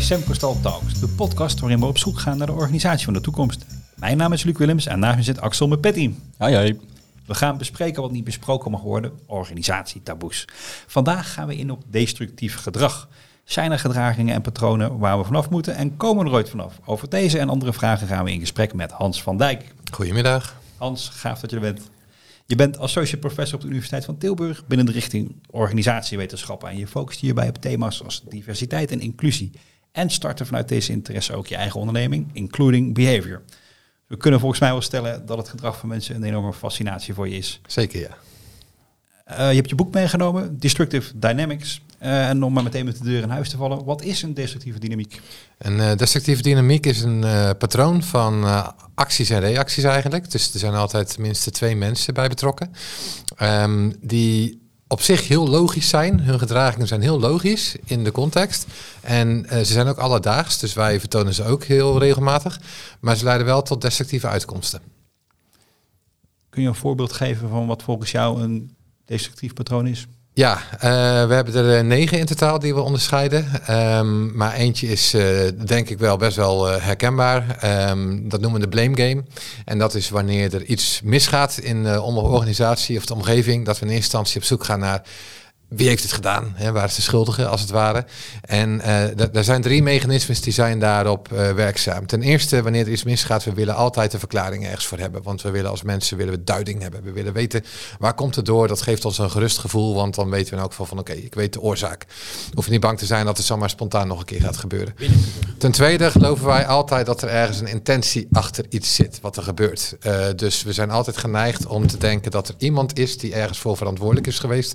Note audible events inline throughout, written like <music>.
Semcostal Talks, de podcast waarin we op zoek gaan naar de organisatie van de toekomst. Mijn naam is Luc Willems en naast me zit Axel Mepetti. Hoi, hoi. We gaan bespreken wat niet besproken mag worden, organisatietaboes. Vandaag gaan we in op destructief gedrag. Zijn er gedragingen en patronen waar we vanaf moeten en komen we er ooit vanaf? Over deze en andere vragen gaan we in gesprek met Hans van Dijk. Goedemiddag. Hans, gaaf dat je er bent. Je bent associate professor op de Universiteit van Tilburg binnen de richting organisatiewetenschappen en je focust hierbij op thema's als diversiteit en inclusie. En starten vanuit deze interesse ook je eigen onderneming, including behavior. We kunnen volgens mij wel stellen dat het gedrag van mensen een enorme fascinatie voor je is. Zeker ja. Uh, je hebt je boek meegenomen, Destructive Dynamics. Uh, en om maar meteen met de deur in huis te vallen, wat is een destructieve dynamiek? Een uh, destructieve dynamiek is een patroon van acties en reacties eigenlijk. Dus er zijn altijd minstens twee mensen bij betrokken. Um, die op zich heel logisch zijn. Hun gedragingen zijn heel logisch in de context. En ze zijn ook alledaags, dus wij vertonen ze ook heel regelmatig. Maar ze leiden wel tot destructieve uitkomsten. Kun je een voorbeeld geven van wat volgens jou een destructief patroon is? Ja, uh, we hebben er uh, negen in totaal die we onderscheiden. Um, maar eentje is uh, denk ik wel best wel herkenbaar. Um, dat noemen we de blame game. En dat is wanneer er iets misgaat in de organisatie of de omgeving. Dat we in eerste instantie op zoek gaan naar wie heeft het gedaan? Hè, waar is de schuldige, als het ware? En uh, er zijn drie mechanismes die zijn daarop uh, werkzaam. Ten eerste, wanneer er iets misgaat, we willen altijd een verklaring ergens voor hebben. Want we willen als mensen willen we duiding hebben. We willen weten waar komt het door. Dat geeft ons een gerust gevoel, want dan weten we in elk geval van oké, ik weet de oorzaak. Hoef je niet bang te zijn dat het zomaar spontaan nog een keer gaat gebeuren. Ten tweede geloven wij altijd dat er ergens een intentie achter iets zit wat er gebeurt. Uh, dus we zijn altijd geneigd om te denken dat er iemand is die ergens voor verantwoordelijk is geweest.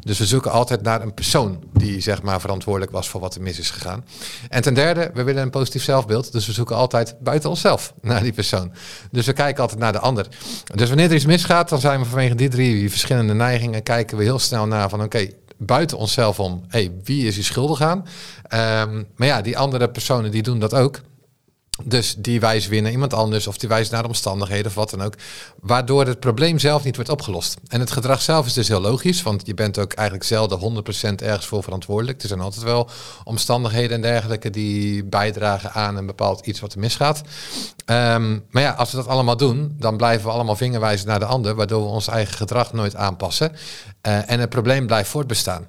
Dus we zoeken altijd naar een persoon die zeg maar verantwoordelijk was voor wat er mis is gegaan. En ten derde, we willen een positief zelfbeeld, dus we zoeken altijd buiten onszelf naar die persoon. Dus we kijken altijd naar de ander. Dus wanneer er iets misgaat, dan zijn we vanwege die drie verschillende neigingen kijken we heel snel naar van oké, buiten onszelf om, hey, wie is hier schuldig aan? Um, maar ja, die andere personen die doen dat ook. Dus die wijzen weer naar iemand anders of die wijzen naar de omstandigheden of wat dan ook. Waardoor het probleem zelf niet wordt opgelost. En het gedrag zelf is dus heel logisch, want je bent ook eigenlijk zelden 100% ergens voor verantwoordelijk. Er zijn altijd wel omstandigheden en dergelijke die bijdragen aan een bepaald iets wat er misgaat. Um, maar ja, als we dat allemaal doen, dan blijven we allemaal vingerwijzen naar de ander, waardoor we ons eigen gedrag nooit aanpassen. Uh, en het probleem blijft voortbestaan.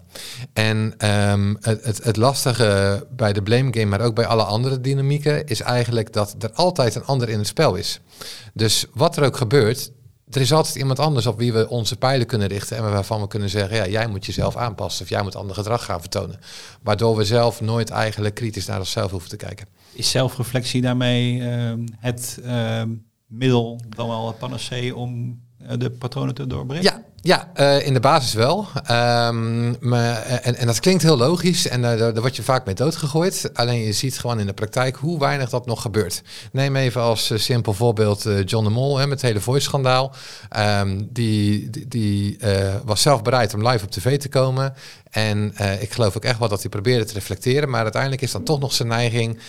En um, het, het, het lastige bij de blame game, maar ook bij alle andere dynamieken, is eigenlijk dat er altijd een ander in het spel is. Dus wat er ook gebeurt, er is altijd iemand anders op wie we onze pijlen kunnen richten en waarvan we kunnen zeggen, ja, jij moet jezelf aanpassen of jij moet ander gedrag gaan vertonen. Waardoor we zelf nooit eigenlijk kritisch naar onszelf hoeven te kijken. Is zelfreflectie daarmee uh, het uh, middel, dan wel het panacee om de patronen te doorbreken? Ja, ja, uh, in de basis wel. Um, maar, en, en dat klinkt heel logisch en uh, daar, word je vaak mee doodgegooid. Alleen je ziet gewoon in de praktijk hoe weinig dat nog gebeurt. Neem even als simpel voorbeeld John de Mol hè, met het hele voice-schandaal. Um, die die, die was zelf bereid om live op tv te komen. En ik geloof ook echt wel dat hij probeerde te reflecteren. Maar uiteindelijk is dan toch nog zijn neiging...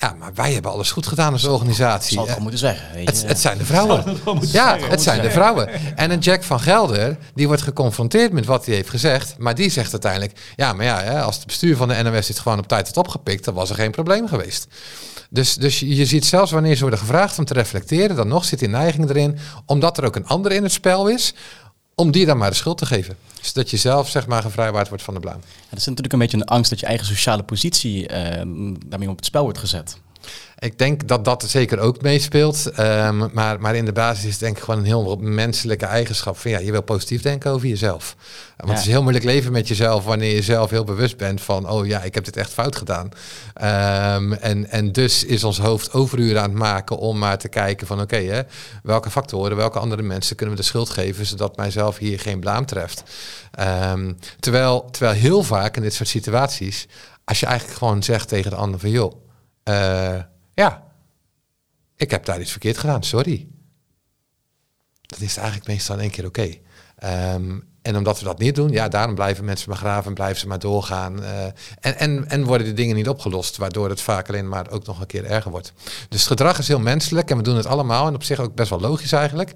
Ja, maar wij hebben alles goed gedaan als organisatie. Zal het gewoon moeten zeggen. Weet je. Het, het zijn de vrouwen. Het ja, zeggen, het zijn de vrouwen. En een Jack van Gelder, die wordt geconfronteerd met wat hij heeft gezegd. Maar die zegt uiteindelijk, ja, maar ja, als het bestuur van de NOS dit gewoon op tijd had opgepikt, dan was er geen probleem geweest. Dus, dus je ziet zelfs wanneer ze worden gevraagd om te reflecteren, dan nog zit die neiging erin, omdat er ook een ander in het spel is, om die dan maar de schuld te geven. Zodat je zelf zeg maar gevrijwaard wordt van de blaam. Ja, dat is natuurlijk een beetje een angst dat je eigen sociale positie uh, daarmee op het spel wordt gezet. Ik denk dat dat zeker ook meespeelt. Um, maar, maar in de basis is het denk ik gewoon een heel menselijke eigenschap. Van ja, je wil positief denken over jezelf. Want ja. het is heel moeilijk leven met jezelf wanneer je zelf heel bewust bent van... oh ja, ik heb dit echt fout gedaan. Um, en, en dus is ons hoofd overuren aan het maken om maar te kijken van... oké, okay, welke factoren, welke andere mensen kunnen we de schuld geven... zodat mijzelf hier geen blaam treft. Um, terwijl, terwijl heel vaak in dit soort situaties... als je eigenlijk gewoon zegt tegen de ander van... joh, uh, ja, ik heb daar iets verkeerd gedaan, sorry. Dat is eigenlijk meestal in één keer oké. Um, en omdat we dat niet doen, ja, daarom blijven mensen maar graven en blijven ze maar doorgaan. Uh, en, en, en worden die dingen niet opgelost, waardoor het vaak alleen maar ook nog een keer erger wordt. Dus het gedrag is heel menselijk en we doen het allemaal en op zich ook best wel logisch eigenlijk.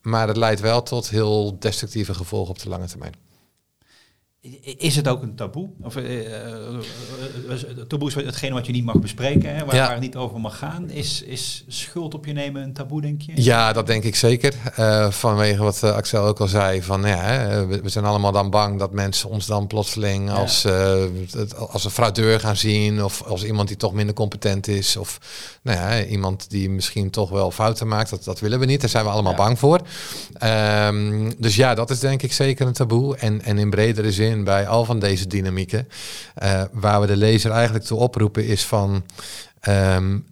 Maar het leidt wel tot heel destructieve gevolgen op de lange termijn. Is het ook een taboe? Of, uh, taboe is hetgene wat je niet mag bespreken, hè, waar, ja. waar, het niet over mag gaan. Is, is schuld op je nemen een taboe, denk je? Ja, dat denk ik zeker. Uh, vanwege wat Axel ook al zei, van ja, we, we, zijn allemaal dan bang dat mensen ons dan plotseling als, als een fraudeur gaan zien. Of als iemand die toch minder competent is. Of nou ja, iemand die misschien toch wel fouten maakt. Dat, dat willen we niet. Daar zijn we allemaal bang voor. Um, dus ja, dat is denk ik zeker een taboe. En, en in bredere zin bij al van deze dynamieken. Uh, waar we de lezer eigenlijk toe oproepen is van... Um,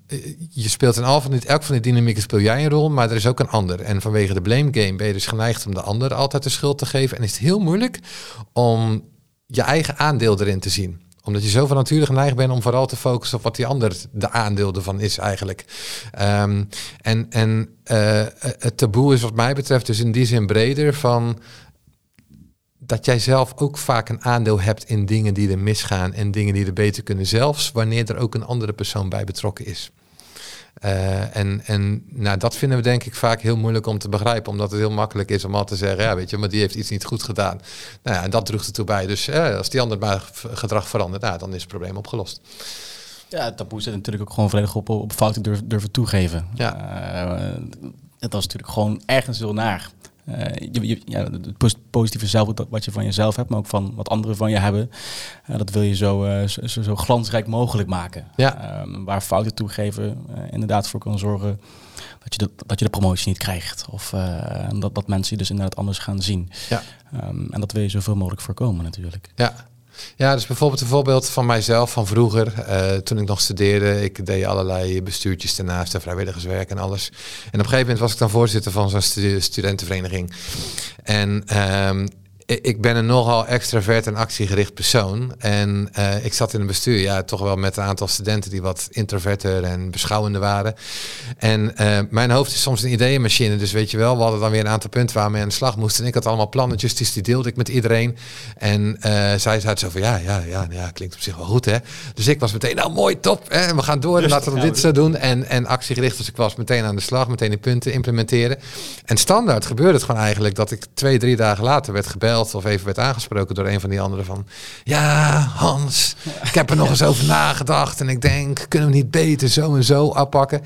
je speelt in al van dit, elk van die dynamieken speel jij een rol, maar er is ook een ander. En vanwege de blame game ben je dus geneigd om de ander altijd de schuld te geven. En is het heel moeilijk om je eigen aandeel erin te zien omdat je zo van nature geneigd bent om vooral te focussen op wat die ander de aandeel ervan is eigenlijk. Um, en en uh, het taboe is wat mij betreft dus in die zin breder van dat jij zelf ook vaak een aandeel hebt in dingen die er misgaan en dingen die er beter kunnen, zelfs wanneer er ook een andere persoon bij betrokken is. Uh, en en nou, dat vinden we denk ik vaak heel moeilijk om te begrijpen, omdat het heel makkelijk is om al te zeggen, ja, weet je, maar die heeft iets niet goed gedaan. Nou ja, en dat droeg ertoe bij. Dus eh, als die ander maar gedrag verandert, nou, dan is het probleem opgelost. Ja, het taboe zit natuurlijk ook gewoon volledig op, op fouten durven, durven toegeven. Ja. Uh, dat is natuurlijk gewoon ergens heel naar. Uh, je, ja, het positieve zelf wat je van jezelf hebt, maar ook van wat anderen van je hebben. Uh, dat wil je zo, uh, zo, zo, glansrijk mogelijk maken. Ja. Ehm, waar fouten toegeven inderdaad voor kan zorgen dat je de, dat je de promotie niet krijgt. Of dat, dat mensen je dus inderdaad anders gaan zien. Ja. Um, en dat wil je zoveel mogelijk voorkomen natuurlijk. Ja, ja, dus bijvoorbeeld een voorbeeld van mijzelf van vroeger. Uh, toen ik nog studeerde, ik deed allerlei bestuurtjes daarnaast en vrijwilligerswerk en alles. En op een gegeven moment was ik dan voorzitter van zo'n studentenvereniging. En um, ik ben een nogal extravert en actiegericht persoon. En uh, ik zat in een bestuur, ja, toch wel met een aantal studenten die wat introverter en beschouwender waren. En uh, mijn hoofd is soms een ideeënmachine. Dus weet je wel, we hadden dan weer een aantal punten waar we aan de slag moesten. En ik had allemaal plannetjes, dus die deelde ik met iedereen. En uh, zij zei zo van, ja, ja, ja, ja, klinkt op zich wel goed, hè. Dus ik was meteen, nou mooi, top, hè, we gaan door, en laten we dit zo doen. En, en actiegericht, dus ik was meteen aan de slag, meteen die punten implementeren. En standaard gebeurde het gewoon eigenlijk dat ik twee, drie dagen later werd gebeld of even werd aangesproken door een van die anderen van... Ja, Hans, ik heb er nog eens over nagedacht en ik denk, kunnen we niet beter zo en zo afpakken?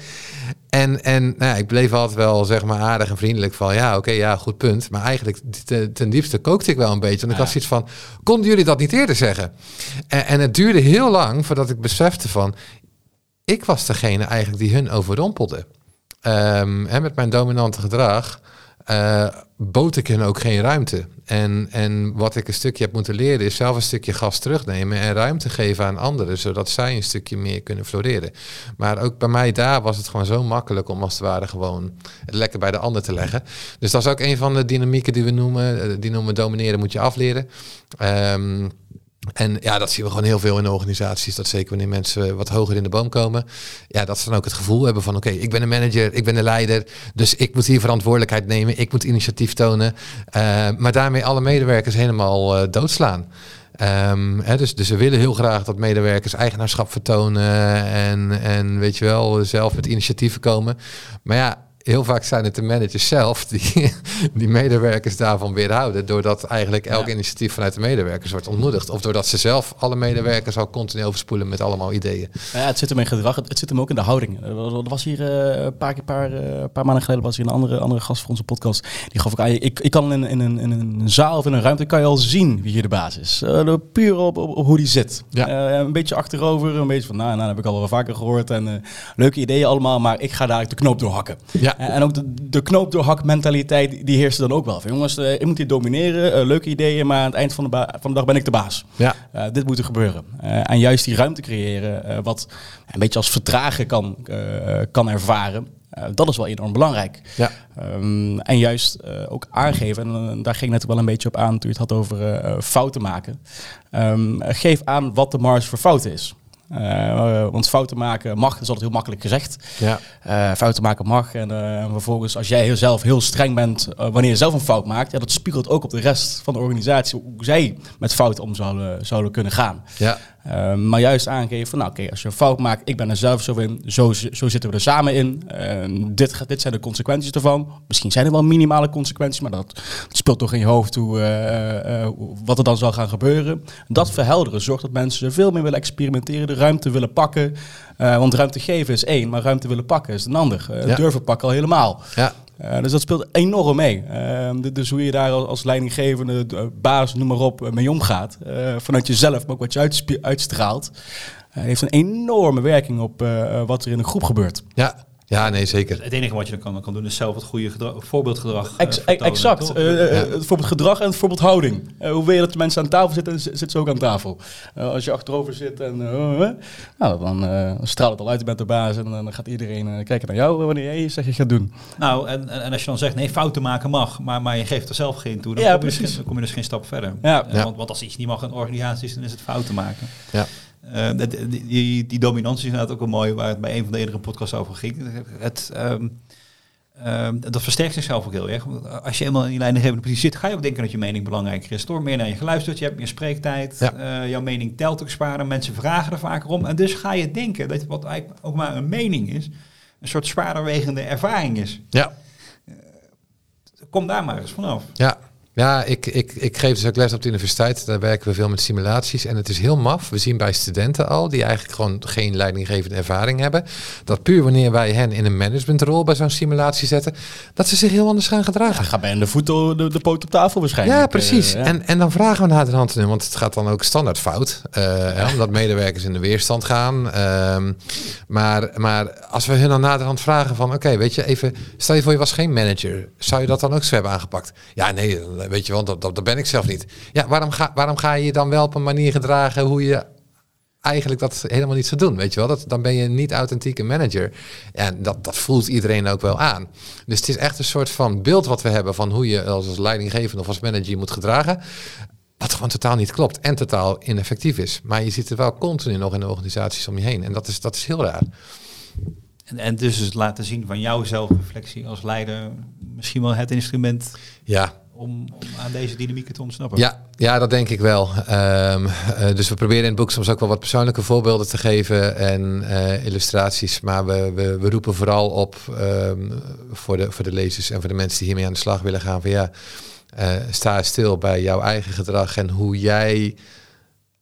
En, en nou ja, ik bleef altijd wel zeg maar aardig en vriendelijk van ja, oké, ja, goed punt. Maar eigenlijk ten, ten diepste kookte ik wel een beetje. Want ik had zoiets van, konden jullie dat niet eerder zeggen? En, en het duurde heel lang voordat ik besefte van, ik was degene eigenlijk die hun overrompelde. Um, hè, met mijn dominante gedrag uh, ik hen ook geen ruimte. En, en wat ik een stukje heb moeten leren is zelf een stukje gas terugnemen en ruimte geven aan anderen, zodat zij een stukje meer kunnen floreren. Maar ook bij mij daar was het gewoon zo makkelijk om als het ware gewoon het lekker bij de ander te leggen. Dus dat is ook een van de dynamieken die we noemen, eh, die noemen domineren moet je afleren. Um, en ja, dat zien we gewoon heel veel in organisaties. Dat zeker wanneer mensen wat hoger in de boom komen. Ja, dat ze dan ook het gevoel hebben van oké, ik ben een manager, ik ben de leider. Dus ik moet hier verantwoordelijkheid nemen. Ik moet initiatief tonen. Uh, maar daarmee alle medewerkers helemaal uh, doodslaan. Um, hè, dus, dus we willen heel graag dat medewerkers eigenaarschap vertonen. En, en weet je wel, zelf met initiatieven komen. Maar ja, heel vaak zijn het de managers zelf die, <laughs> die medewerkers daarvan weerhouden. Doordat eigenlijk elk initiatief vanuit de medewerkers wordt ontmoedigd. Of doordat ze zelf alle medewerkers al continu overspoelen met allemaal ideeën. Ja, het zit hem in gedrag, het, zit hem ook in de houding. Er was hier uh, een paar, paar, uh, paar maanden geleden was hier een andere, andere gast voor onze podcast. Die gaf ik aan, ik, ik kan in, in, een, in een zaal of in een ruimte kan je al zien wie hier de baas is. Uh, puur op, op, op, hoe die zit. Ja. een beetje achterover, een beetje van, nou, nou dat heb ik al wel vaker gehoord. En leuke ideeën allemaal, maar ik ga daar de knoop doorhakken. Ja. En ook de, de knoop doorhak mentaliteit, die heerst dan ook wel. Van, jongens, uh, ik moet hier domineren, uh, leuke ideeën, maar aan het eind van de, van de dag ben ik de baas. Ja. Uh, dit moet er gebeuren. en juist die ruimte creëren, wat een beetje als vertragen kan, kan ervaren. dat is wel enorm belangrijk. Ja. Um, en juist ook aangeven, en daar ging net wel een beetje op aan toen je het had over fouten maken. Um, geef aan wat de marge voor fouten is. Uh, want fouten maken mag, dat is altijd heel makkelijk gezegd. Ja. Uh, fouten maken mag. En uh, vervolgens, als jij zelf heel streng bent wanneer je zelf een fout maakt, ja, dat spiegelt ook op de rest van de organisatie hoe zij met fouten om zouden, zouden kunnen gaan. Ja. Uh, maar juist aangeven van, nou oké, als je een fout maakt, ik ben er zelf zo in, zo, zo zitten we er samen in. Uh, dit, dit zijn de consequenties ervan. Misschien zijn er wel minimale consequenties, maar dat, speelt toch in je hoofd hoe, uh, wat er dan zal gaan gebeuren. Dat verhelderen zorgt dat mensen veel meer willen experimenteren, de ruimte willen pakken. want ruimte geven is één, maar ruimte willen pakken is een ander. Ja. Durven pakken al helemaal. Ja. Uh, dus dat speelt enorm mee. Uh, dus hoe je daar als leidinggevende, baas, noem maar op, mee omgaat. Vanuit jezelf, maar ook wat je uitstraalt. heeft een enorme werking op wat er in een groep gebeurt. Ja, ja, nee, zeker. Het enige wat je dan kan, kan doen is zelf het goede gedrag, voorbeeldgedrag. Uh, Ex exact. Uh, ja. Het voorbeeldgedrag en het voorbeeldhouding. Uh, hoe wil je dat de mensen aan tafel zitten, zitten ze ook aan tafel. als je achterover zit en nou, dan straalt het al uit, je bent de baas en dan gaat iedereen kijken naar jou wanneer jij zeg je gaat doen. Nou, en, en als je dan zegt nee, fouten maken mag, maar, maar je geeft er zelf geen toe, dan, ja, kom, je dus, dan kom je dus geen stap verder. Ja. Want, want als iets niet mag in organisaties, dan is het fouten maken. Ja. Uh, die, die, dominantie is inderdaad ook wel mooi, waar het bij een van de eerdere podcasts over ging. Het, um, um, dat versterkt zichzelf ook heel erg. Als je eenmaal in je leidinggevende positie zit, ga je ook denken dat je mening belangrijker is. Door meer naar je geluisterd, je hebt meer spreektijd, ja. uh, jouw mening telt ook zwaarder, mensen vragen er vaker om. En dus ga je denken dat wat eigenlijk ook maar een mening is, een soort zwaarderwegende ervaring is. Ja. Uh, kom daar maar eens vanaf. Ja, ja, ik, ik, ik geef dus ook les op de universiteit. Daar werken we veel met simulaties. En het is heel maf. We zien bij studenten al, die eigenlijk gewoon geen leidinggevende ervaring hebben, dat puur wanneer wij hen in een managementrol bij zo'n simulatie zetten, dat ze zich heel anders gaan gedragen. Ja, ga bij de voet de, de poot op tafel waarschijnlijk. Ja, precies. Eh, en, en dan vragen we naar de hand nu, want het gaat dan ook standaard fout. Uh, omdat medewerkers in de weerstand gaan. Ehm, maar, maar als we hun dan naderhand vragen van, oké, weet je, even, stel je voor je was geen manager. Zou je dat dan ook zo hebben aangepakt? Ja, nee, weet je wel, dat, dat, dat ben ik zelf niet. Ja, waarom ga, waarom ga je je dan wel op een manier gedragen hoe je eigenlijk dat helemaal niet zou doen, weet je wel? Dat, dan ben je niet authentieke manager. En dat, dat voelt iedereen ook wel aan. Dus het is echt een soort van beeld wat we hebben van hoe je als, als leidinggevende of als manager moet gedragen. Wat gewoon totaal niet klopt en totaal ineffectief is. Maar je zit er wel continu nog in de organisaties om je heen. En dat is, dat is heel raar. En, en dus het laten zien van jouw zelfreflectie als leider misschien wel het instrument ja om, aan deze dynamieken te ontsnappen. Ja, ja dat denk ik wel. Um, dus we proberen in het boek soms ook wel wat persoonlijke voorbeelden te geven en uh, illustraties. Maar we, we, roepen vooral op um, voor, de, voor de lezers en voor de mensen die hiermee aan de slag willen gaan. Van ja, uh, sta stil bij jouw eigen gedrag en hoe jij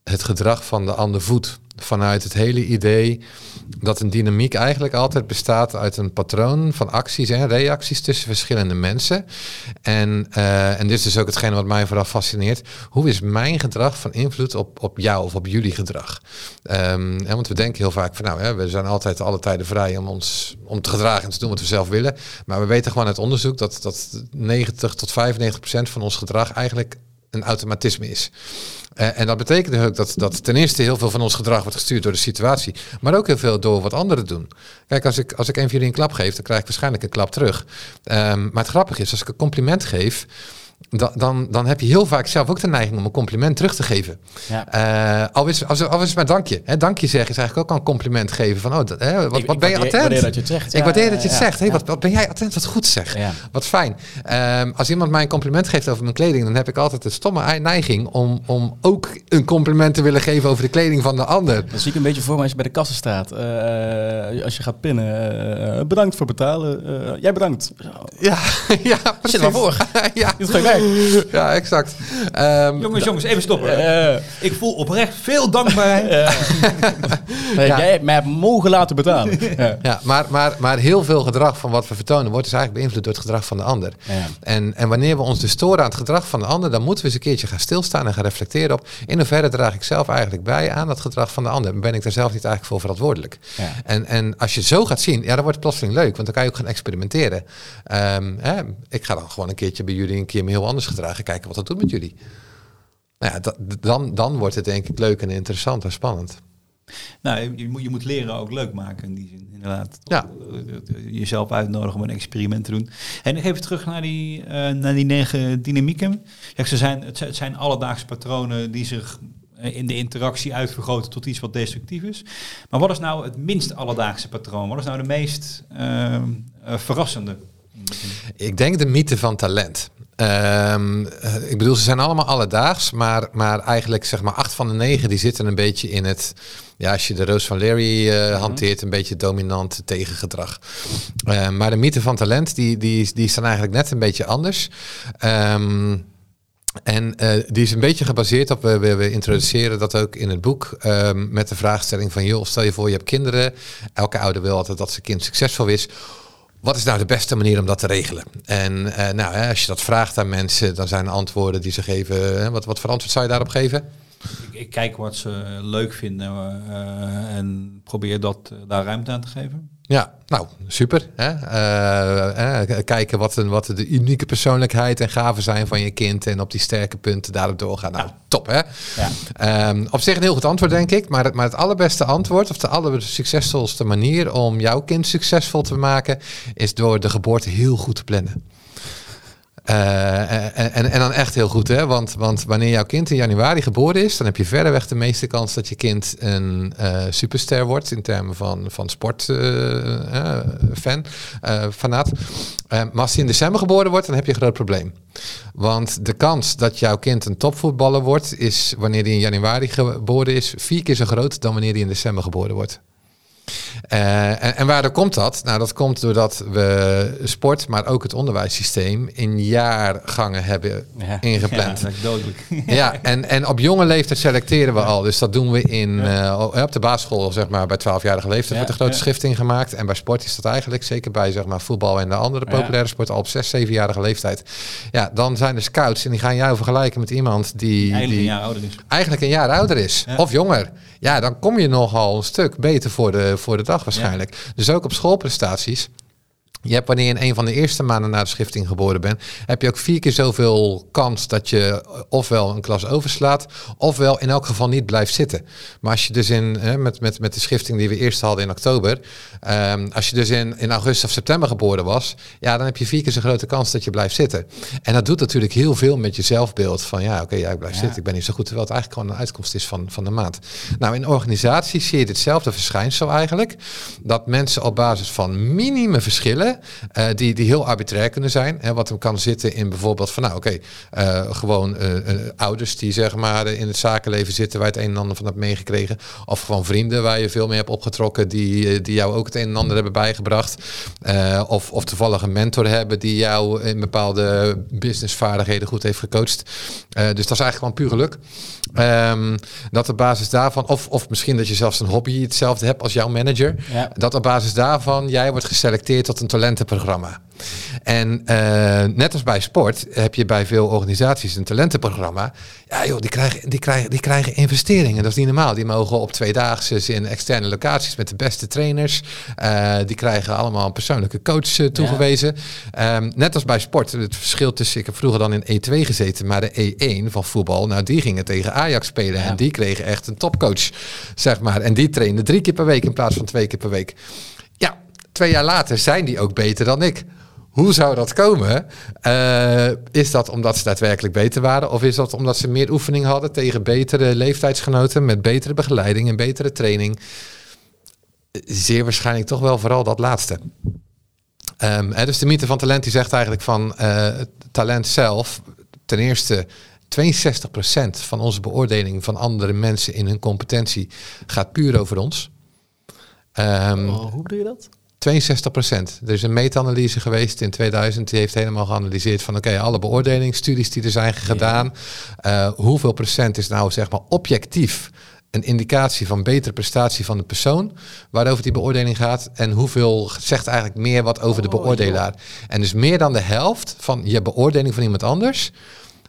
het gedrag van de ander voedt vanuit het hele idee dat een dynamiek eigenlijk altijd bestaat uit een patroon van acties en reacties tussen verschillende mensen. En, uh, en dit is dus ook hetgene wat mij vooral fascineert. Hoe is mijn gedrag van invloed op, op jou of op jullie gedrag? Um, en want we denken heel vaak van nou, hè, we zijn altijd alle tijden vrij om ons om te gedragen en te doen wat we zelf willen. Maar we weten gewoon uit onderzoek dat, dat 90 tot 95 procent van ons gedrag eigenlijk een automatisme is. Uh, en dat betekent ook dat, dat ten eerste heel veel van ons gedrag wordt gestuurd door de situatie, maar ook heel veel door wat anderen doen. Kijk, als ik, als ik een van jullie een klap geef, dan krijg ik waarschijnlijk een klap terug. Um, maar het grappige is, als ik een compliment geef, dan, dan, dan heb je heel vaak zelf ook de neiging om een compliment terug te geven. Ja. Uh, al, is, als, al is maar dankje. Hè, dankje zeggen is eigenlijk ook al een compliment geven. Van, oh, dat, hè, wat, wat ben je attent? Ik waardeer dat je het zegt. ik waardeer dat je het zegt. Hey, wat, wat ben jij attent? Wat goed zeg. Wat fijn. Um, als iemand mij een compliment geeft over mijn kleding, dan heb ik altijd de stomme neiging om, om ook een compliment te willen geven over de kleding van de ander. Dat zie ik een beetje voor me als je bij de kassen staat. Uh, als je gaat pinnen. Bedankt voor betalen. jij bedankt. Ja, <laughs> ja precies. Zit er voor. <laughs> ja. <laughs> Ja, exact. Um, jongens, jongens, even stoppen. Uh, ik voel oprecht veel dankbaarheid. <laughs> <laughs> nee, ja. Jij hebt mij mogen laten betalen. ja, maar, maar, maar heel veel gedrag van wat we vertonen wordt dus eigenlijk beïnvloed door het gedrag van de ander. En, en wanneer we ons dus storen aan het gedrag van de ander, dan moeten we eens een keertje gaan stilstaan en gaan reflecteren op in hoeverre draag ik zelf eigenlijk bij aan dat gedrag van de ander. Ben ik daar zelf niet eigenlijk voor verantwoordelijk? En, en als je zo gaat zien, ja, dan wordt het plotseling leuk, want dan kan je ook gaan experimenteren. Um, hè, ik ga dan gewoon een keertje bij jullie een keer me heel anders gedragen. Kijken wat dat doet met jullie. Nou ja, dat, dan, dan wordt het denk ik leuk en interessant en spannend. Nou, je moet, je moet leren ook leuk maken in die zin, inderdaad. Ja. Jezelf uitnodigen om een experiment te doen. En even terug naar die, uh, naar die negen dynamieken. Ja, ze zijn, het, zijn alledaagse patronen die zich eh, in de interactie uitvergroten tot iets wat destructief is. Maar wat is nou het minst alledaagse patroon? Wat is nou de meest uh, uh, verrassende? Ik denk de mythe van talent. Ehm, eh, ik bedoel, ze zijn allemaal alledaags, maar, maar eigenlijk zeg maar acht van de negen die zitten een beetje in het, ja, als je de Roos van Larry eh, hanteert, een beetje dominant tegengedrag. Uh, maar de mythe van talent, die, die, die staan eigenlijk net een beetje anders. Ehm, en uh, die is een beetje gebaseerd op, we, we, we introduceren dat ook in het boek, um, met de vraagstelling van, joh, stel je voor je hebt kinderen, elke ouder wil altijd dat zijn kind succesvol is wat is nou de beste manier om dat te regelen? En uh, nou, hè, als je dat vraagt aan mensen, dan zijn antwoorden die ze geven. Wat, wat voor antwoord zou je daarop geven? Ik, ik kijk wat ze leuk vinden uh, en probeer dat, daar ruimte aan te geven. Ja, nou, super. Hè? Uh, uh, kijken wat, een, wat de unieke persoonlijkheid en gaven zijn van je kind. En op die sterke punten daarop doorgaan. Nou, top hè. Ja. Um, op zich een heel goed antwoord, denk ik. Maar het, maar het allerbeste antwoord, of de allersuccesvolste manier om jouw kind succesvol te maken, is door de geboorte heel goed te plannen. Uh, en, en, dan echt heel goed, hè? Want, want wanneer jouw kind in januari geboren is, dan heb je verreweg de meeste kans dat je kind een superster wordt in termen van, van sportfan, uh, fanaat. maar als hij in december geboren wordt, dan heb je een groot probleem. Want de kans dat jouw kind een topvoetballer wordt, is wanneer hij in januari geboren is, vier keer zo groot dan wanneer hij in december geboren wordt. Uh, en, en waar komt dat? Nou, dat komt doordat we sport, maar ook het onderwijssysteem in jaargangen hebben ja. <laughs> ingepland. Ja, dat is dodelijk. <laughs> ja, en, en op jonge leeftijd selecteren we al. Dus dat doen we in, ja. uh, op de basisschool, zeg maar, bij 12-jarige leeftijd wordt een grote schifting gemaakt. En bij sport is dat eigenlijk, zeker bij zeg maar, voetbal en de andere populaire sport, al op 6, 7-jarige leeftijd. Ja, dan zijn er scouts en die gaan jou vergelijken met iemand die, eigenlijk die een jaar ouder is. Eigenlijk een jaar ouder is. Of jonger. Ja, dan kom je nogal een stuk beter voor de, voor de dag waarschijnlijk. Ja. Dus ook op schoolprestaties. Je hebt wanneer je in een van de eerste maanden na de schifting geboren bent, heb je ook vier keer zoveel kans dat je ofwel een klas overslaat, ofwel in elk geval niet blijft zitten. Maar als je dus in, hè, met, met, met de schifting die we eerst hadden in oktober, um, als je dus in, in augustus of september geboren was, ja, dan heb je vier keer zo'n grote kans dat je blijft zitten. En dat doet natuurlijk heel veel met je zelfbeeld van ja, oké, okay, ja, ik blijf ja. zitten, ik ben niet zo goed, terwijl het eigenlijk gewoon een uitkomst is van, van de maand. Nou, in organisaties zie je ditzelfde verschijnsel eigenlijk, dat mensen op basis van minime verschillen uh, die, die heel arbitrair kunnen zijn. Hè, wat hem kan zitten in bijvoorbeeld van nou oké, okay, uh, gewoon uh, ouders die zeg maar in het zakenleven zitten waar je het een en ander van hebt meegekregen. Of gewoon vrienden waar je veel mee hebt opgetrokken die, die jou ook het een en ander hebben bijgebracht. of, of toevallig een mentor hebben die jou in bepaalde businessvaardigheden goed heeft gecoacht. dus dat is eigenlijk gewoon puur geluk. Um, dat op basis daarvan, of, of misschien dat je zelfs een hobby hetzelfde hebt als jouw manager. Ja. Dat op basis daarvan jij wordt geselecteerd tot een talentenprogramma. En uh, net als bij sport heb je bij veel organisaties een talentenprogramma. Ja joh, die krijgen, die krijgen, die krijgen investeringen. Dat is niet normaal. Die mogen op tweedaagse in externe locaties met de beste trainers. Uh, die krijgen allemaal een persoonlijke coach uh, toegewezen. Ja. Um, net als bij sport. Het verschil tussen, ik heb vroeger dan in E2 gezeten, maar de E1 van voetbal, nou die gingen tegen Ajax spelen. Ja. En die kregen echt een topcoach, zeg maar. En die trainde drie keer per week in plaats van twee keer per week. Twee jaar later zijn die ook beter dan ik. Hoe zou dat komen? Uh, is dat omdat ze daadwerkelijk beter waren? Of is dat omdat ze meer oefening hadden tegen betere leeftijdsgenoten met betere begeleiding en betere training? Zeer waarschijnlijk toch wel vooral dat laatste. Um, dus de mythe van talent die zegt eigenlijk van uh, talent zelf, ten eerste 62% van onze beoordeling van andere mensen in hun competentie gaat puur over ons. Um, oh, hoe doe je dat? 62 procent. Er is een meta-analyse geweest in 2000. Die heeft helemaal geanalyseerd van oké, okay, alle beoordelingsstudies die er zijn gedaan. Ja. Uh, hoeveel procent is nou zeg maar objectief een indicatie van betere prestatie van de persoon waarover die beoordeling gaat en hoeveel zegt eigenlijk meer wat over oh, de beoordelaar. Joh. En dus meer dan de helft van je beoordeling van iemand anders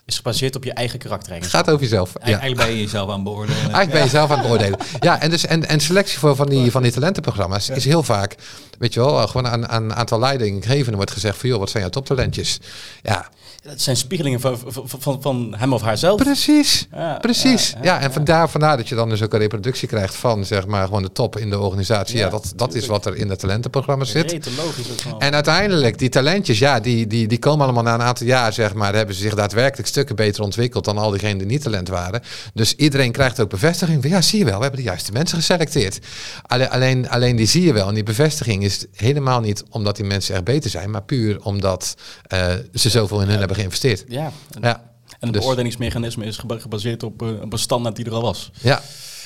is gebaseerd op je eigen karakter. Het gaat over jezelf. Ja. Eigenlijk ben je jezelf aan het beoordelen. <laughs> Eigenlijk ben je jezelf aan het beoordelen. Ja, en, dus, en, en selectie voor van die, van die talentenprogramma's is heel vaak, weet je wel, gewoon aan een aantal leidinggevenden wordt gezegd van, joh, wat zijn jouw toptalentjes? Ja. Dat zijn spiegelingen van, van, van hem of haarzelf. Precies, ja, precies. Ja, ja, ja en vandaar, vandaar dat je dan dus ook een reproductie krijgt van, zeg maar, gewoon de top in de organisatie. Ja, dat, dat is wat er in het talentenprogramma zit. Logisch en uiteindelijk, die talentjes, ja, die, die, die komen allemaal na een aantal jaar, zeg maar, hebben ze zich daadwerkelijk stukken beter ontwikkeld dan al diegenen die niet talent waren. Dus iedereen krijgt ook bevestiging van ja, zie je wel, we hebben de juiste mensen geselecteerd. Alleen, alleen, alleen die zie je wel. En die bevestiging is helemaal niet omdat die mensen echt beter zijn, maar puur omdat uh, ze zoveel in hun hebben geïnvesteerd. Ja. Ja. En het Dus- beoordelingsmechanisme is geba- gebaseerd op, op een standaard die er al was. Ja.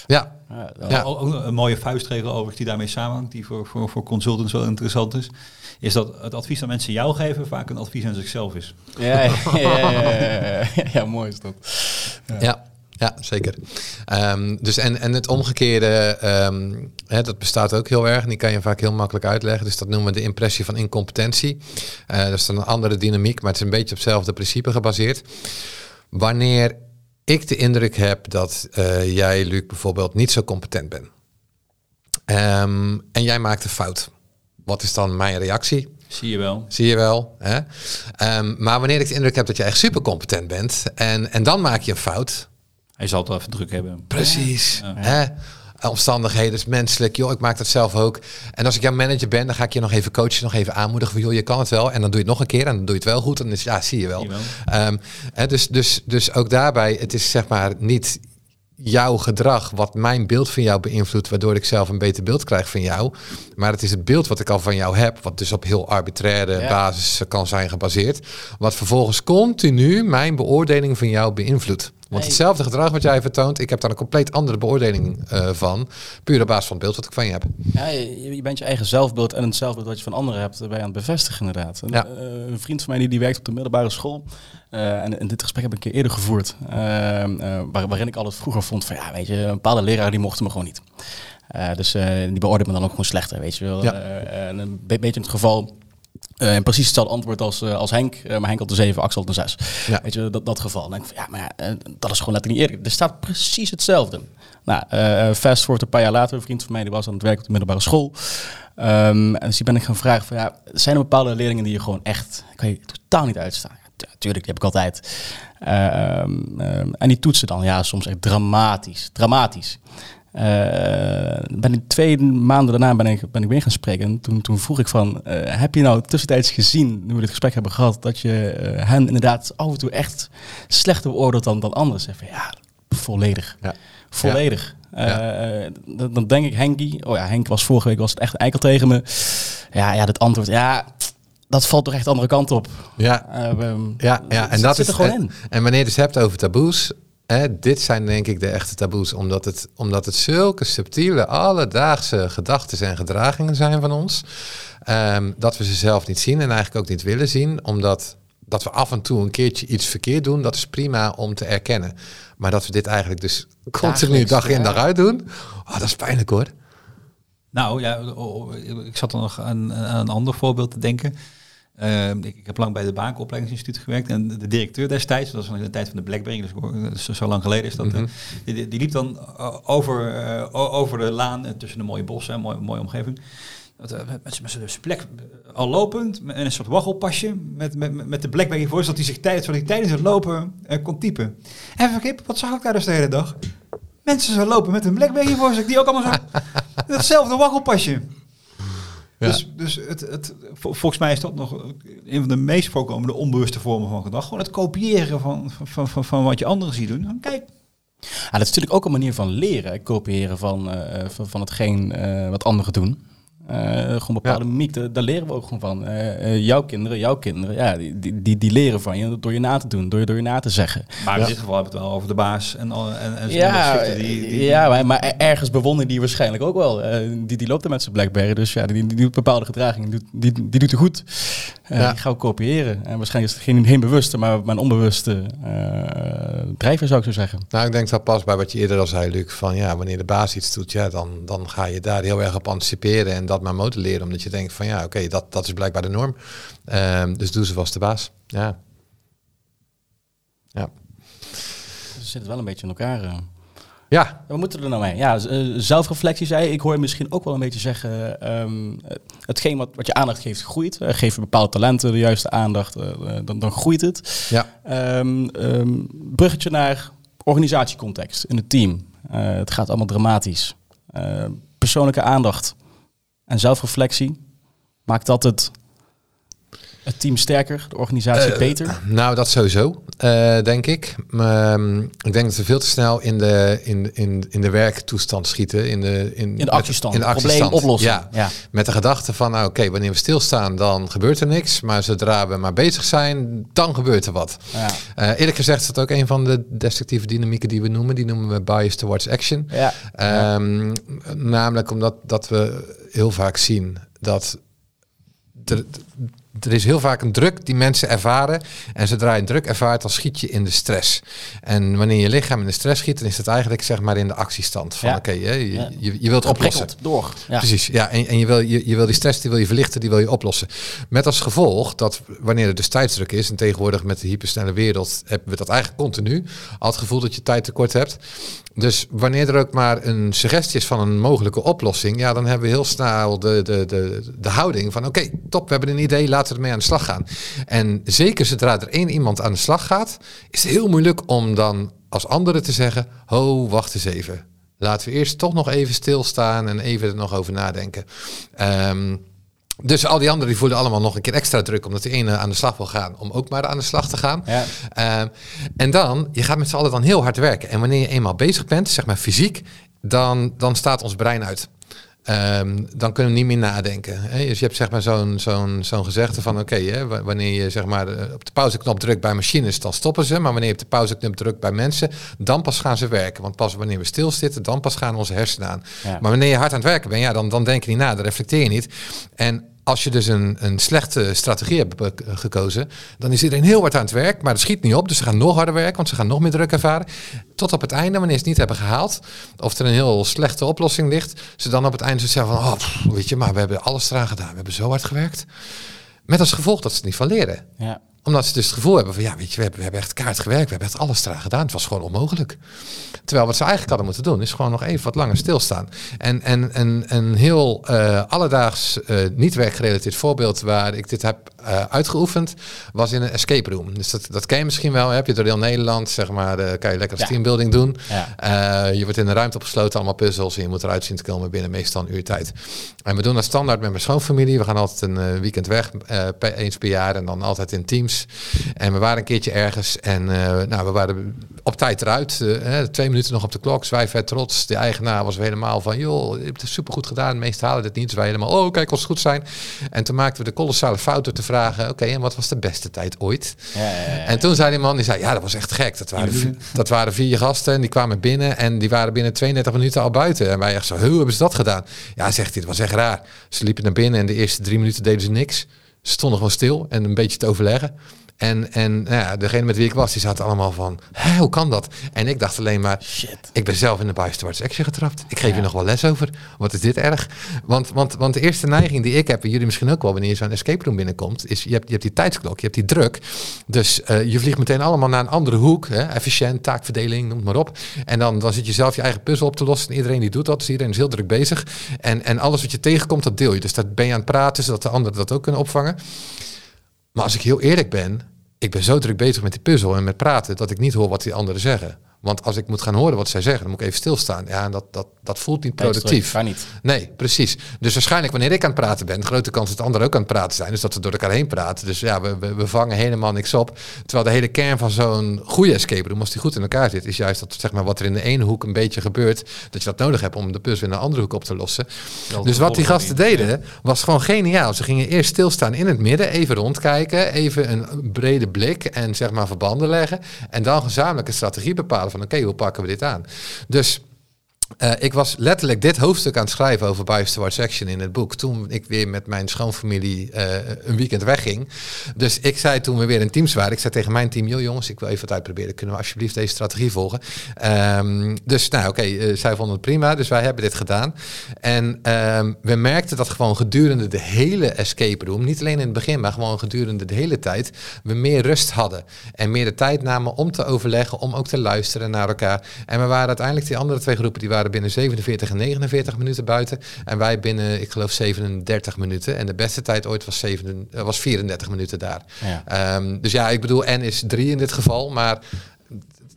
Ja. Ja, Ja. Ook een mooie vuistregel overigens die daarmee samenhangt, die voor, voor, voor consultants wel interessant is, is dat het advies dat mensen jou geven vaak een advies aan zichzelf is. Ja, ja, ja, ja, ja, ja, <laughs> ja, mooi is dat. Ja, ja zeker. Ehm, dus en, en het omgekeerde, ehm, hè, dat bestaat ook heel erg. En die kan je vaak heel makkelijk uitleggen. Dus dat noemen we de impressie van incompetentie. Eh, dat is dan een andere dynamiek, maar het is een beetje op hetzelfde principe gebaseerd. Wanneer ik de indruk heb dat eh, jij, Luc, bijvoorbeeld niet zo competent bent. Ehm, en jij maakt een fout. Wat is dan mijn reactie? Zie je wel. Zie je wel. Hè? Maar wanneer ik de indruk heb dat je echt super competent bent en, en dan maak je een fout, Hij zal het wel even druk hebben. Precies. Ja. Hè? Omstandigheden is menselijk. Joh, ik maak dat zelf ook. En als ik jouw manager ben, dan ga ik je nog even coachen, nog even aanmoedigen van joh, je kan het wel. En dan doe je het nog een keer en dan doe je het wel goed. En dan is ja, zie je wel. Ehm, hè, dus, dus, dus ook daarbij, het is zeg maar niet jouw gedrag wat mijn beeld van jou beïnvloedt, waardoor ik zelf een beter beeld krijg van jou. Maar het is het beeld wat ik al van jou heb, wat dus op heel arbitraire Ja. basis kan zijn gebaseerd, wat vervolgens continu mijn beoordeling van jou beïnvloedt. Want hetzelfde gedrag wat jij vertoont, ik heb daar een compleet andere beoordeling eh, van, puur op basis van het beeld wat ik van je heb. Ja, je, je bent je eigen zelfbeeld en het zelfbeeld wat je van anderen hebt, ben je aan het bevestigen inderdaad. Ja. eh, een vriend van mij die, die werkt op de middelbare school. eh, en, en dit gesprek heb ik een keer eerder gevoerd. eh, eh, waar- waarin ik altijd vroeger vond van ja, weet je, een bepaalde leraar die mochten me gewoon niet. Eh, dus eh, die beoordeelt me dan ook gewoon slechter, weet je wel. Ja. Eh, en een be- beetje in het geval. Eh, en precies hetzelfde antwoord als, eh, als Henk. Eh, maar Henk had de 7, Axel had de 6. Ja. Weet je, dat, dat geval. Dan denk ik van, ja, maar ja, dat is gewoon letterlijk niet eerlijk. Er staat precies hetzelfde. Nou, eh fast forward een paar jaar later. Een vriend van mij die was aan het werk op de middelbare school. Ehm, en dus die ben ik gaan vragen van, ja, zijn er bepaalde leerlingen die je gewoon echt, kan je totaal niet uitstaan? Ja, tuurlijk, die heb ik altijd. Ehm, ehm, en die toetsen dan, ja, soms echt dramatisch. Dramatisch. Eh, ben ik twee maanden daarna ben ik, ben ik weer gaan spreken. En toen, toen vroeg ik van, eh, heb je nou tussentijds gezien, nu we dit gesprek hebben gehad, dat je eh, hen inderdaad af en toe echt slechter beoordeelt dan, dan anderen? Zeg van, ja, volledig. Ja. Volledig. Dan, dan denk ik, Henkie, oh ja, Henk was vorige week was het echt een eikel tegen me. Ja, ja, dat antwoord, ja, dat valt toch echt de andere kant op. Ja, ehm, ja, ja. en dat zit is er gewoon en, in. En wanneer je het dus hebt over taboes, hè, dit zijn denk ik de echte taboes, omdat het, omdat het zulke subtiele, alledaagse gedachten en gedragingen zijn van ons, ehm, dat we ze zelf niet zien en eigenlijk ook niet willen zien, omdat dat we af en toe een keertje iets verkeerd doen, dat is prima om te erkennen. Maar dat we dit eigenlijk dus continu dag in dag uit doen, oh, dat is pijnlijk hoor. Nou ja, ik zat er nog aan een ander voorbeeld te denken. Ehm, ik, ik heb lang bij de Baanopleidingsinstituut gewerkt en de, de directeur destijds, dat was nog in de tijd van de Blackberry, dus, dus zo lang geleden is dat, eh, die, die- die liep dan eh, over, eh, over de laan tussen de mooie bossen, een mooie, mooie omgeving. Dat, met, met, zijn plek al lopend, met een soort waggelpasje, met, met, met de Blackberry voor, zodat hij zich tijdens, zodat hij tijdens het lopen kon typen. En vergip, wat zag ik daar dus de hele dag? Mensen zo lopen met een Blackberry voor zich, die ook allemaal zo... <laughs> Hetzelfde waggelpasje. Ja. Dus, dus het, het, vol- volgens mij is dat nog een van de meest voorkomende onbewuste vormen van gedrag. Gewoon het kopiëren van, van, van, van wat je anderen ziet doen. Kijk, Ja, dat is natuurlijk ook een manier van leren, kopiëren van, eh, van, van hetgeen eh, wat anderen doen. Eh, gewoon bepaalde Ja. daar, leren we ook gewoon van. Eh, eh, jouw kinderen, jouw kinderen, ja, die, die, die, leren van je door je na te doen, door je, door je na te zeggen. maar in dit geval hebben we het wel over de baas en, en, en Ja, die, die, ja maar, maar ergens bewonderen die waarschijnlijk ook wel. Die, die loopt er met zijn Blackberry, dus ja, die, die doet bepaalde gedragingen, die, doet- die, die doet er goed. Eh, Ja. Die gaan we kopiëren. En waarschijnlijk is het geen, geen bewuste, maar mijn onbewuste eh, drijver zou ik zo zeggen. Nou, ik denk dat past bij wat je eerder al zei, Luc. Van ja, wanneer de baas iets doet, ja, dan, dan ga je daar heel erg op anticiperen en dat maar modelleren. Omdat je denkt van ja, oké, dat, dat is blijkbaar de norm. Ehm, dus doe ze was de baas. Ja. Ja. Ze zitten wel een beetje in elkaar. Ja, Wat moeten we er nou mee? Ja, eh, zelfreflectie zei. Ik hoor je misschien ook wel een beetje zeggen... ehm, eh, hetgeen wat, wat je aandacht geeft, groeit. Eh, geef je bepaalde talenten de juiste aandacht, dan, dan groeit het. ja, Ehm, ehm, bruggetje naar organisatiecontext in het team. Het gaat allemaal dramatisch. Persoonlijke aandacht en zelfreflectie. Maakt dat het Het team sterker, de organisatie Eh, beter. Nou, dat sowieso, eh, denk ik. Ehm, ik denk dat we veel te snel in de, in, in, in de werktoestand schieten. In de, in, In de actiestand. In de Probleem actiestand. oplossen. Ja, Ja. met de gedachte van, nou, oké, wanneer we stilstaan, dan gebeurt er niks. Maar zodra we maar bezig zijn, dan gebeurt er wat. Ja. Eh, eerlijk gezegd is dat ook een van de destructieve dynamieken die we noemen. Die noemen we bias towards action. Ja. Ehm, Namelijk omdat dat we heel vaak zien dat er, er is heel vaak een druk die mensen ervaren. En zodra je een druk ervaart, dan schiet je in de stress. En wanneer je lichaam in de stress schiet, dan is het eigenlijk zeg maar in de actiestand. Van Ja. oké, hè, je, Ja. je, je wilt oplossen. Door. Ja. Precies, ja. En, en je, wil, je, je wil die stress, die wil je verlichten, die wil je oplossen. Met als gevolg dat wanneer er dus tijdsdruk is, en tegenwoordig met de hypersnelle wereld hebben we dat eigenlijk continu, al het gevoel dat je tijd tekort hebt. Dus wanneer er ook maar een suggestie is van een mogelijke oplossing, ja, dan hebben we heel snel de, de, de, de houding van oké, top, we hebben een idee, laten we ermee aan de slag gaan. En zeker zodra er één iemand aan de slag gaat, is het heel moeilijk om dan als andere te zeggen, ho, wacht eens even. Laten we eerst toch nog even stilstaan en even er nog over nadenken. Ehm, dus al die anderen die voelen allemaal nog een keer extra druk omdat de ene aan de slag wil gaan, om ook maar aan de slag te gaan. Ja. Ehm, en dan, je gaat met z'n allen dan heel hard werken. En wanneer je eenmaal bezig bent, zeg maar fysiek, dan, dan staat ons brein uit. Ehm, dan kunnen we niet meer nadenken. Hè? Dus je hebt zeg maar zo'n zo'n zo'n gezegde van oké, wanneer je zeg maar eh, op de pauzeknop drukt bij machines, dan stoppen ze. Maar wanneer je op de pauzeknop drukt bij mensen, dan pas gaan ze werken. Want pas wanneer we stilzitten, dan pas gaan onze hersenen aan. Ja. Maar wanneer je hard aan het werken bent, ja, dan, dan denk je niet na, dan reflecteer je niet. En als je dus een, een slechte strategie hebt gekozen, dan is iedereen heel hard aan het werk, maar het schiet niet op. Dus ze gaan nog harder werken, want ze gaan nog meer druk ervaren. Tot op het einde, wanneer ze het niet hebben gehaald, of er een heel slechte oplossing ligt, ze dan op het einde zeggen van, oh, weet je, maar we hebben alles eraan gedaan, we hebben zo hard gewerkt. Met als gevolg dat ze het niet van leren Ja. Omdat ze dus het gevoel hebben van ja, weet je, we hebben, we hebben echt kaart gewerkt, we hebben echt alles eraan gedaan. Het was gewoon onmogelijk. Terwijl wat ze eigenlijk hadden moeten doen, is gewoon nog even wat langer stilstaan. En, en, en een heel eh, alledaags, eh, niet werkgerelateerd voorbeeld waar ik dit heb eh, uitgeoefend, was in een escape room. Dus dat, dat ken je misschien wel. Heb je door heel Nederland, zeg maar, eh, kan je lekker als Ja. teambuilding doen. Ja. Eh, je wordt in een ruimte opgesloten, allemaal puzzels. En je moet eruit zien te komen binnen meestal een uur tijd. En we doen dat standaard met mijn schoonfamilie. We gaan altijd een eh, weekend weg, per- eens per jaar. En dan altijd in teams. En we waren een keertje ergens. En nou, we waren op tijd eruit. eh, twee minuten nog op de klok. Zwijf vet trots. De eigenaar was weer helemaal van... joh, je hebt het supergoed gedaan. De meesten halen dit niet. Dus wij helemaal... oh, kijk, als het goed zijn. En toen maakten we de kolossale fout door te vragen... oké, en wat was de beste tijd ooit? Ja, ja, ja. En toen zei die man, die zei, ja, dat was echt gek. Dat waren, dat waren vier gasten en die kwamen binnen en die waren binnen 32 minuten al buiten. En wij echt zo, hoe hebben ze dat gedaan? Ja, zegt hij, dat was echt raar. Ze liepen naar binnen en de eerste drie minuten deden ze niks. Ze stonden gewoon stil en een beetje te overleggen. En, en nou ja, degene met wie ik was, die zaten allemaal van, Hè, hoe kan dat? En ik dacht alleen maar, Shit. ik ben zelf in de bias towards action getrapt. Ik geef Ja. je nog wel les over. Wat is dit erg? Want, want, want de eerste neiging die ik heb, en jullie misschien ook wel, wanneer je zo'n escape room binnenkomt, is je hebt, je hebt die tijdsklok, je hebt die druk. Dus eh, je vliegt meteen allemaal naar een andere hoek. Hè? Efficiënt, taakverdeling, noem het maar op. En dan, dan zit je zelf je eigen puzzel op te lossen. En iedereen die doet dat, dus iedereen is heel druk bezig. En, en alles wat je tegenkomt, dat deel je. Dus dat ben je aan het praten, zodat de anderen dat ook kunnen opvangen. Maar als ik heel eerlijk ben, ik ben zo druk bezig met die puzzel en met praten dat ik niet hoor wat die anderen zeggen. Want als ik moet gaan horen wat zij zeggen, dan moet ik even stilstaan. Ja, en dat, dat, dat voelt niet productief. Kan niet. Nee, precies. Dus waarschijnlijk wanneer ik aan het praten ben, grote kans dat de anderen ook aan het praten zijn. Dus dat we door elkaar heen praten. Dus ja, we, we, we vangen helemaal niks op. Terwijl de hele kern van zo'n goede escape room, als die goed in elkaar zit, is juist dat zeg maar, wat er in de ene hoek een beetje gebeurt, dat je dat nodig hebt om de puzzel in de andere hoek op te lossen. Dus wat die gasten deden, was gewoon geniaal. Ze gingen eerst stilstaan in het midden, even rondkijken, even een brede blik en zeg maar verbanden leggen. En dan gezamenlijk een strategie bepalen oké, hoe pakken we dit aan? Dus eh, ik was letterlijk dit hoofdstuk aan het schrijven over Bias Towards Action in het boek. Toen ik weer met mijn schoonfamilie eh, een weekend wegging. Dus ik zei toen we weer in teams waren, ik zei tegen mijn team, joh jongens, ik wil even wat uitproberen. Kunnen we alsjeblieft deze strategie volgen? Ehm, dus nou oké, eh, zij vonden het prima, dus wij hebben dit gedaan. En ehm, we merkten dat gewoon gedurende de hele escape room, niet alleen in het begin, maar gewoon gedurende de hele tijd, we meer rust hadden. En meer de tijd namen om te overleggen, om ook te luisteren naar elkaar. En we waren uiteindelijk, die andere twee groepen, die waren binnen 47 en 49 minuten buiten. En wij binnen, ik geloof, 37 minuten. En de beste tijd ooit was, 7, eh, was 34 minuten daar. Ja. Ehm, dus ja, ik bedoel, N is 3 in dit geval, maar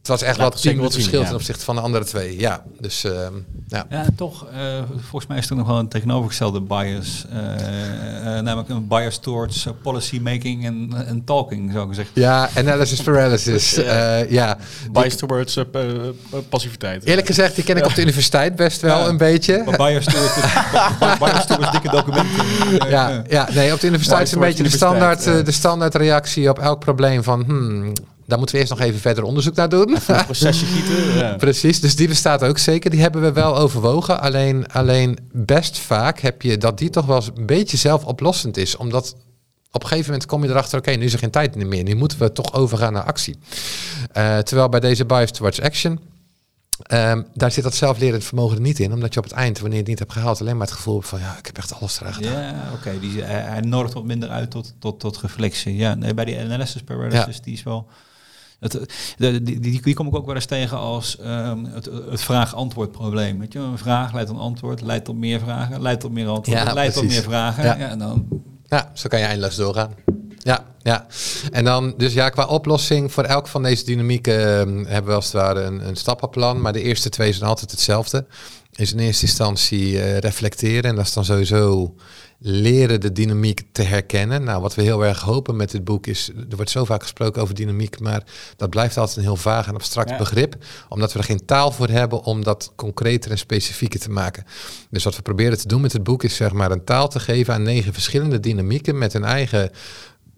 het was echt wat zien, verschil ja. ten opzichte van de andere twee. Ja, dus ehm, ja. Ja, toch, eh, volgens mij is er nog wel een tegenovergestelde bias. eh, eh, namelijk een bias towards policy making en, en talking, zou ik zeggen. Ja, analysis paralysis. <laughs> Ja. Eh, ja. Bias towards pa- passiviteit. Eerlijk gezegd, die ken ik op de universiteit best wel Ja. een beetje. Maar bias towards, <laughs> bias towards dikke documenten. Ja, ja, nee, op de universiteit is een beetje de standaard, de standaard reactie op elk probleem van... Hmm, daar moeten we eerst nog even verder onderzoek naar doen. Een procesje gieten. <laughs> Ja. Precies, dus die bestaat ook zeker. Die hebben we wel overwogen. Alleen, alleen best vaak heb je dat die toch wel eens een beetje zelfoplossend is. Omdat op een gegeven moment kom je erachter, oké, nu is er geen tijd meer. Nu moeten we toch overgaan naar actie. Eh, terwijl bij deze bias towards action, ehm, daar zit dat zelflerend vermogen er niet in. Omdat je op het eind, wanneer je het niet hebt gehaald, alleen maar het gevoel hebt van, ja, ik heb echt alles eraan gedaan. Ja, oké. die hij, hij nodigt wat minder uit tot, tot, tot reflectie. Ja, nee, bij die analysis paralysis, die is wel... Het, de, die, die, die kom ik ook wel eens tegen als ehm, het, het vraag-antwoord probleem. Weet je, een vraag leidt tot een antwoord, leidt tot meer vragen, leidt tot meer antwoorden, Ja, leidt tot meer vragen. Ja. Ja. en dan, Ja, zo kan je eindeloos doorgaan. Ja, ja. En dan, dus ja, qua oplossing voor elk van deze dynamieken ehm, hebben we als het ware een, een stappenplan. Maar de eerste twee zijn altijd hetzelfde. Is in eerste instantie eh, reflecteren. En dat is dan sowieso leren de dynamiek te herkennen. Nou, wat we heel erg hopen met dit boek is, er wordt zo vaak gesproken over dynamiek, maar dat blijft altijd een heel vaag en abstract Ja. begrip, omdat we er geen taal voor hebben om dat concreter en specifieker te maken. Dus wat we proberen te doen met het boek is zeg maar een taal te geven aan negen verschillende dynamieken met een eigen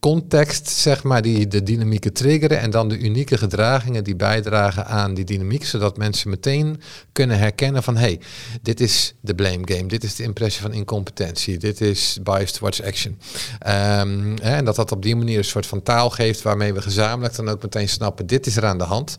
context, zeg maar, die de dynamieken triggeren en dan de unieke gedragingen die bijdragen aan die dynamiek, zodat mensen meteen kunnen herkennen van, hey, dit is de blame game, dit is de impressie van incompetentie, dit is bias towards action. Ehm, en dat dat op die manier een soort van taal geeft waarmee we gezamenlijk dan ook meteen snappen, dit is er aan de hand.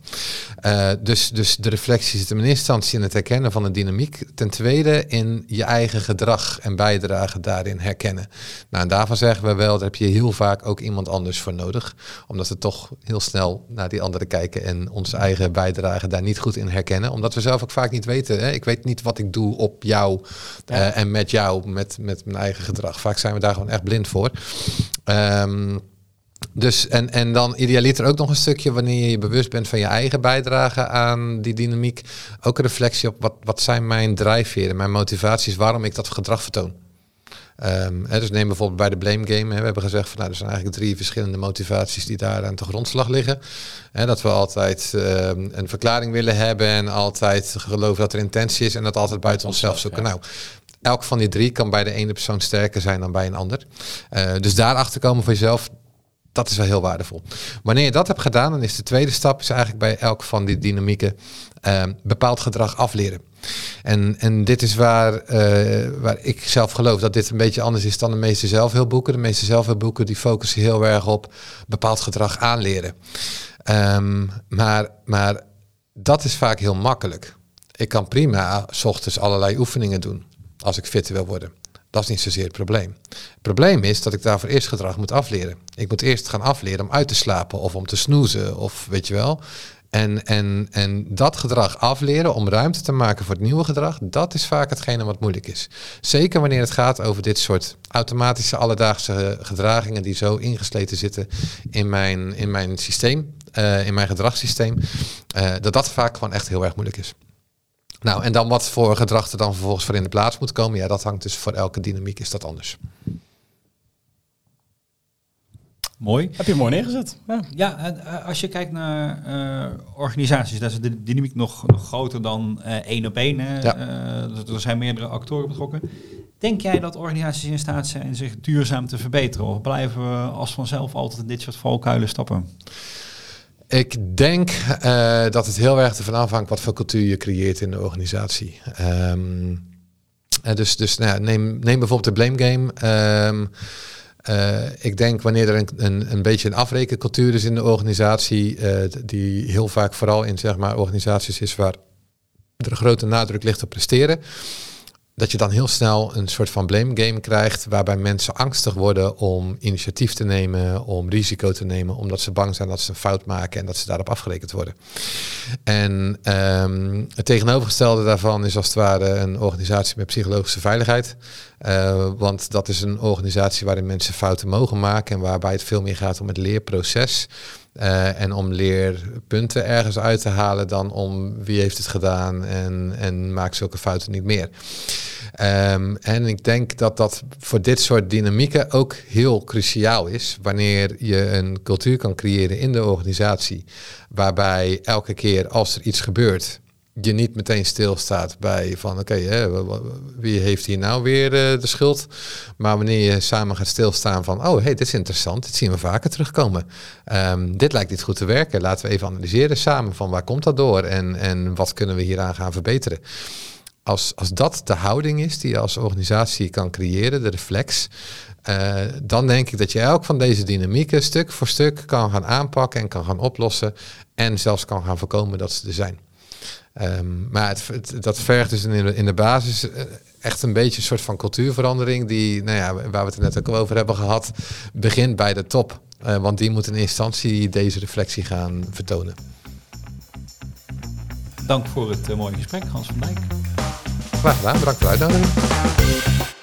Eh, dus, dus de reflectie zit in eerste instantie in het herkennen van de dynamiek. Ten tweede in je eigen gedrag en bijdrage daarin herkennen. Nou, en daarvan zeggen we wel, daar heb je heel vaak ook iemand anders voor nodig. Omdat we toch heel snel naar die anderen kijken en onze eigen bijdrage daar niet goed in herkennen. Omdat we zelf ook vaak niet weten. Hè? Ik weet niet wat ik doe op jou eh, en met jou, met, met mijn eigen gedrag. Vaak zijn we daar gewoon echt blind voor. Ehm, dus en, en dan idealiter ook nog een stukje wanneer je je bewust bent van je eigen bijdrage aan die dynamiek. Ook een reflectie op wat, wat zijn mijn drijfveren, mijn motivaties, waarom ik dat gedrag vertoon. Ehm, hè, dus neem bijvoorbeeld bij de blame game. Hè, we hebben gezegd van nou, er zijn eigenlijk drie verschillende motivaties die daar aan de grondslag liggen. Hè, dat we altijd ehm, een verklaring willen hebben en altijd geloven dat er intentie is en dat altijd buiten onszelf zoeken. Nou, elk van die drie kan bij de ene persoon sterker zijn dan bij een ander. Eh, dus daarachter komen voor jezelf, dat is wel heel waardevol. Wanneer je dat hebt gedaan, dan is de tweede stap is eigenlijk bij elk van die dynamieken ehm, bepaald gedrag afleren. En, en dit is waar, eh, waar ik zelf geloof dat dit een beetje anders is dan de meeste zelfhulpboeken. De meeste zelfhulpboeken die focussen heel erg op bepaald gedrag aanleren. Ehm, maar, maar dat is vaak heel makkelijk. Ik kan prima s ochtends allerlei oefeningen doen als ik fitter wil worden. Dat is niet zozeer het probleem. Het probleem is dat ik daarvoor eerst gedrag moet afleren. Ik moet eerst gaan afleren om uit te slapen of om te snoezen of weet je wel. En, en, en dat gedrag afleren om ruimte te maken voor het nieuwe gedrag, dat is vaak hetgene wat moeilijk is. Zeker wanneer het gaat over dit soort automatische alledaagse gedragingen die zo ingesleten zitten in mijn, in mijn systeem, eh, in mijn gedragssysteem, eh, dat dat vaak gewoon echt heel erg moeilijk is. Nou, en dan wat voor gedrag er dan vervolgens voor in de plaats moet komen, ja, dat hangt dus voor elke dynamiek is dat anders. mooi. Heb je mooi neergezet. Ja. Ja, en, eh, als je kijkt naar eh, organisaties, daar is de dynamiek nog, nog groter dan eh, één op één. hè. Ja. Eh, er zijn meerdere actoren betrokken. Denk jij dat organisaties in staat zijn zich duurzaam te verbeteren? Of blijven we als vanzelf altijd in dit soort valkuilen stappen? Ik denk eh, dat het heel erg ervan afhangt wat voor cultuur je creëert in de organisatie. Ehm, eh, dus dus nou neem, neem bijvoorbeeld de blame game. Ehm, eh, ik denk wanneer er een, een, een beetje een afrekencultuur is in de organisatie, die heel vaak vooral in zeg maar, organisaties is waar er een grote nadruk ligt op presteren, dat je dan heel snel een soort van blame game krijgt, waarbij mensen angstig worden om initiatief te nemen, om risico te nemen, omdat ze bang zijn dat ze een fout maken en dat ze daarop afgerekend worden. En ehm, het tegenovergestelde daarvan is als het ware een organisatie met psychologische veiligheid. Uh, want dat is een organisatie waarin mensen fouten mogen maken en waarbij het veel meer gaat om het leerproces. Uh, en om leerpunten ergens uit te halen dan om wie heeft het gedaan en, en maak zulke fouten niet meer. Um, en ik denk dat dat voor dit soort dynamieken ook heel cruciaal is. Wanneer je een cultuur kan creëren in de organisatie. Waarbij elke keer als er iets gebeurt, je niet meteen stilstaat bij van oké, wie heeft hier nou weer uh, de schuld? Maar wanneer je samen gaat stilstaan van oh hey, dit is interessant, dit zien we vaker terugkomen. Um, dit lijkt niet goed te werken. Laten we even analyseren samen van waar komt dat door en, en wat kunnen we hieraan gaan verbeteren. Als, als dat de houding is die je als organisatie kan creëren, de reflex, uh, dan denk ik dat je elk van deze dynamieken stuk voor stuk kan gaan aanpakken en kan gaan oplossen en zelfs kan gaan voorkomen dat ze er zijn. Um, maar het, dat vergt dus in de, in de basis eh, echt een beetje een soort van cultuurverandering die, nou ja, waar we het net ook over hebben gehad, begint bij de top. Uh, want die moet in instantie deze reflectie gaan vertonen. Dank voor het uh, mooie gesprek, Hans van Dijk. Graag gedaan, bedankt voor de uitnodiging.